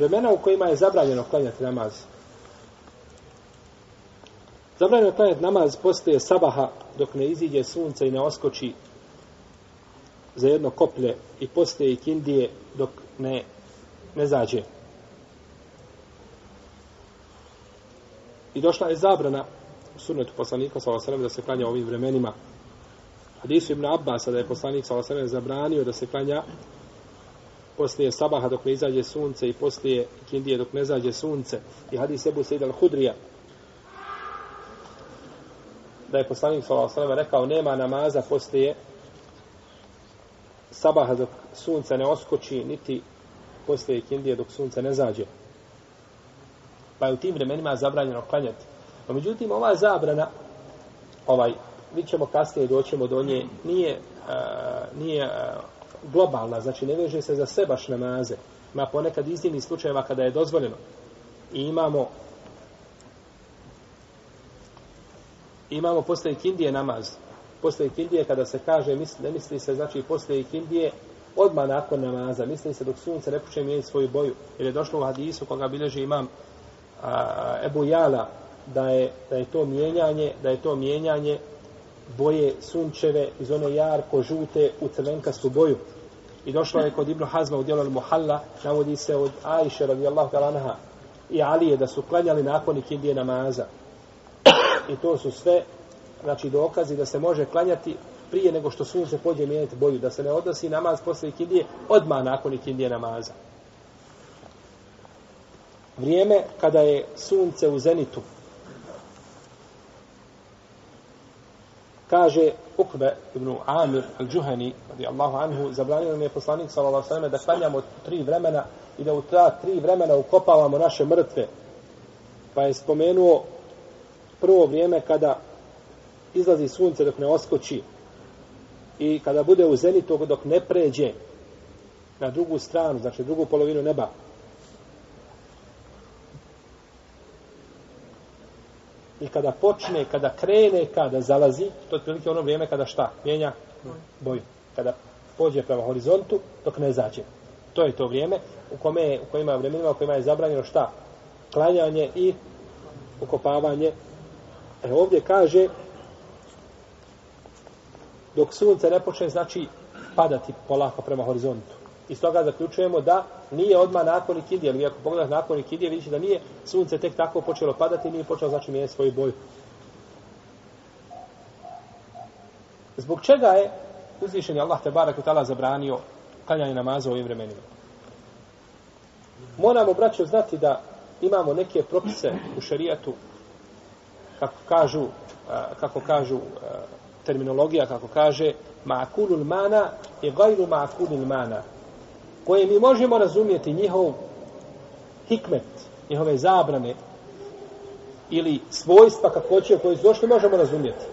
vremena u kojima je zabranjeno klanjati namaz. Zabranjeno klanjati namaz postoje sabaha dok ne iziđe sunce i ne oskoči za jedno koplje i postoje kindije dok ne, ne zađe. I došla je zabrana u sunnetu poslanika sa da se klanja ovim vremenima. Hadisu Ibn Abbas da je poslanik sa zabranio da se klanja poslije sabaha dok ne izađe sunce i poslije kindije dok ne zađe sunce. I hadis Ebu Sejid al-Hudrija da je poslanik s.a.v. rekao nema namaza poslije sabaha dok sunce ne oskoči, niti poslije kindije dok sunce ne zađe. Pa je u tim vremenima zabranjeno klanjati. No, međutim, ova zabrana, ovaj, vi ćemo kasnije doćemo do nje, nije, a, nije globalna, znači ne veže se za sebaš namaze. Ima ponekad iznimni slučajeva kada je dozvoljeno. I imamo imamo posle ikindije namaz. Posle ikindije kada se kaže, misli, ne misli se, znači posle ikindije odmah nakon namaza, misli se dok sunce ne počne mijeniti svoju boju. Jer je došlo u hadisu koga bileži imam a, Ebu Jala da je, da je to mijenjanje, da je to mijenjanje boje sunčeve iz one jarko žute u crvenkastu boju. I došlo je kod Ibnu Hazma u dijelu Muhalla, navodi se od Ajše radijallahu talanaha i Alije da su klanjali nakon ikindije namaza. I to su sve znači dokazi da se može klanjati prije nego što sunce pođe mijenjati boju, da se ne odnosi namaz posle ikindije odmah nakon ikindije namaza. Vrijeme kada je sunce u zenitu, kaže Ukbe ibn Amir al-đuhani, radi Allahu anhu, zabranio nam je poslanik sallallahu sallam da klanjamo tri vremena i da u ta tri vremena ukopavamo naše mrtve. Pa je spomenuo prvo vrijeme kada izlazi sunce dok ne oskoči i kada bude u zenitu dok ne pređe na drugu stranu, znači drugu polovinu neba, i kada počne, kada krene, kada zalazi, to je prilike ono vrijeme kada šta? Mijenja boju. Kada pođe prema horizontu, dok ne zađe. To je to vrijeme u kome u kojima vremenima u kojima je zabranjeno šta? Klanjanje i ukopavanje. E ovdje kaže dok sunce ne počne znači padati polako prema horizontu. Iz toga zaključujemo da nije odmah nakon ikidije, ali ako pogledaš nakon ikidije, vidiš da nije sunce tek tako počelo padati, nije počelo znači mijenjati svoju boju. Zbog čega je uzvišen je Allah Tebarak i tala zabranio klanjanje namaza u ovim vremenima? Moramo, braćo, znati da imamo neke propise u šarijatu kako kažu, kako kažu terminologija, kako kaže ma'kulul mana i gajru ma'kulul mana koje mi možemo razumjeti njihov hikmet, njihove zabrane ili svojstva kako će koje su došli možemo razumjeti.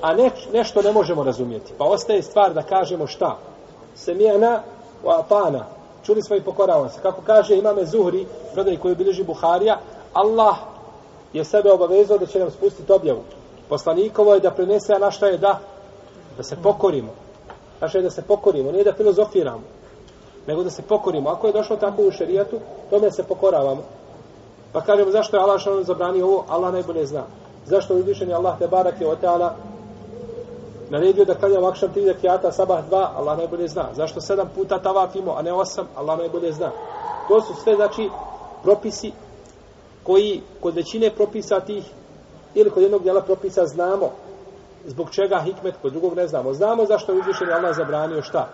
A ne, nešto ne možemo razumjeti. Pa ostaje stvar da kažemo šta? Semijana u Atana. Čuli smo i pokoravamo se. Kako kaže imame Zuhri, predaj koji bilježi Buharija, Allah je sebe obavezao da će nam spustiti objavu. Poslanikovo je da prenese, a na šta je da? Da se pokorimo. Naša je da se pokorimo, nije da filozofiramo nego da se pokorimo. Ako je došlo tako u šerijatu, tome se pokoravamo. Pa kažemo zašto je Allah što zabranio ovo, Allah najbolje zna. Zašto je uzvišen Allah te barak je oteala naredio da klanjamo vakšam tri rekiata, sabah dva, Allah najbolje zna. Zašto sedam puta tavafimo, a ne osam, Allah najbolje zna. To su sve, znači, propisi koji kod većine propisa tih ili kod jednog dijela propisa znamo zbog čega hikmet, kod drugog ne znamo. Znamo zašto je uzvišen Allah zabranio šta?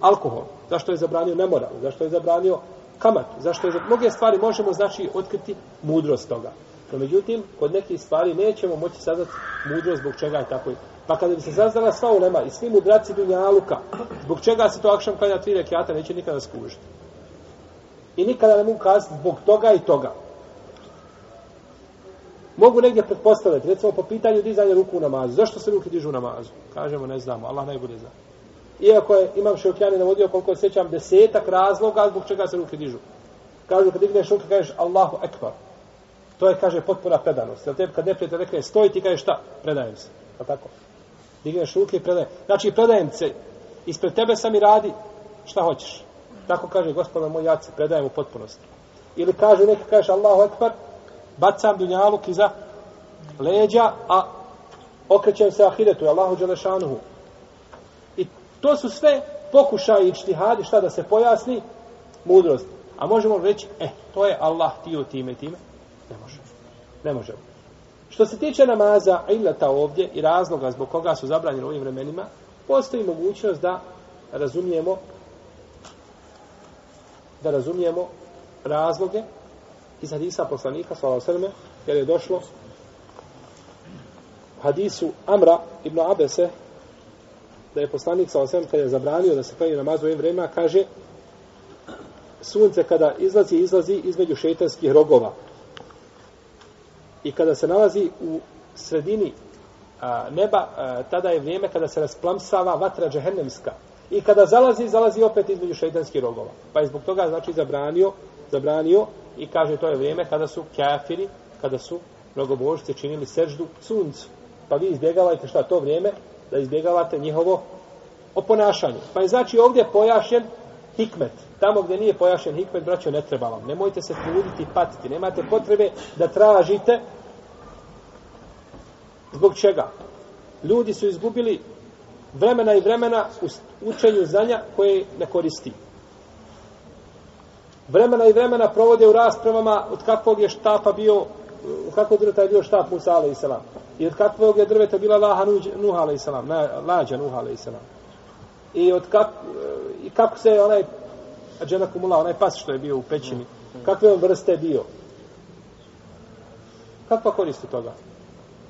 Alkohol, zašto je zabranio nemoral, zašto je zabranio kamat, zašto je zabranio, mnoge stvari možemo znači otkriti mudrost toga. No međutim, kod nekih stvari nećemo moći saznati mudrost zbog čega je tako. Pa kada bi se saznala sva ulema i svi mudraci Dunjaluka, zbog čega se to akšan klanja tri rekiata, neće nikada skužiti. I nikada ne mogu kazati zbog toga i toga. Mogu negdje pretpostaviti, recimo po pitanju dizanja ruku u namazu. Zašto se ruke dižu u namazu? Kažemo, ne znamo, Allah najbolje zna. Iako je Imam Šeukjani navodio koliko sećam desetak razloga zbog čega se ruke dižu. Kažu kad digneš ruke kažeš Allahu Ekbar. To je kaže potpuna predanost. Jel tebi kad ne prijete rekne stoj ti kažeš šta? Predajem se. Pa tako. Digneš ruke i predajem. Znači predajem se. Ispred tebe sam i radi šta hoćeš. Tako kaže gospoda moj ja se predajem u potpunosti. Ili kaže neki, kaže Allahu Ekbar, bacam dunjaluk iza leđa, a okrećem se ahiretu, Allahu Đelešanuhu. To su sve pokušaj i čtihadi, šta da se pojasni, mudrost. A možemo reći, e, to je Allah tio time time. Ne možemo. Ne možemo. Što se tiče namaza, ilata ovdje i razloga zbog koga su zabranjeni u ovim vremenima, postoji mogućnost da razumijemo da razumijemo razloge iz hadisa poslanika sallallahu alejhi ve jer je došlo hadisu Amra ibn Abese da je poslanik sa osvijem kada je zabranio da se klanja namaz u ovim vremena, kaže sunce kada izlazi izlazi između šejtanskih rogova i kada se nalazi u sredini a, neba, a, tada je vrijeme kada se rasplamsava vatra džehennemska. I kada zalazi, zalazi opet između šeitanskih rogova. Pa je zbog toga, znači, zabranio, zabranio i kaže to je vrijeme kada su kafiri, kada su mnogobožci činili seždu suncu. Pa vi izbjegavajte šta to vrijeme, da izbjegavate njihovo oponašanje. Pa je znači ovdje pojašen hikmet. Tamo gdje nije pojašen hikmet, braćo, ne treba vam. Nemojte se truditi i patiti. Nemate potrebe da tražite zbog čega. Ljudi su izgubili vremena i vremena u učenju znanja koje ne koristi. Vremena i vremena provode u raspravama od kakvog je štapa bio, od kakvog drveta je bio štap Musa a.s. I od kakvog je drveta bila Laha Nuha a.s. Lađa Nuha a.s. I od kak, eh, i kako se onaj džena Kumula, onaj pas što je bio u pećini, kakve on vrste bio? Kakva korist toga?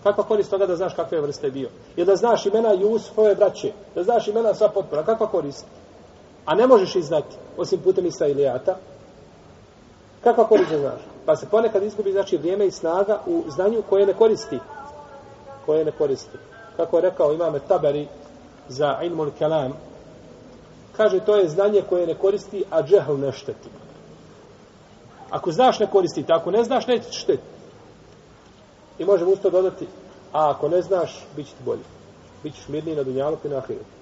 Kakva korist toga da znaš kakve vrste bio? Ili da znaš imena Jusufove braće, da znaš imena sva potpora, kakva korist? A ne možeš ih znati, osim putem Israilijata. Kakva korist da znaš? Pa se ponekad izgubi znači vrijeme i snaga u znanju koje ne koristi. Koje ne koristi. Kako je rekao imame Taberi za Ilmul Kalam, kaže to je znanje koje ne koristi, a džehl ne šteti. Ako znaš ne koristi, ako ne znaš, neće šteti. I možemo usto dodati, a ako ne znaš, bit će ti bolje. Bićeš mirniji na dunjalu i na ahiretu.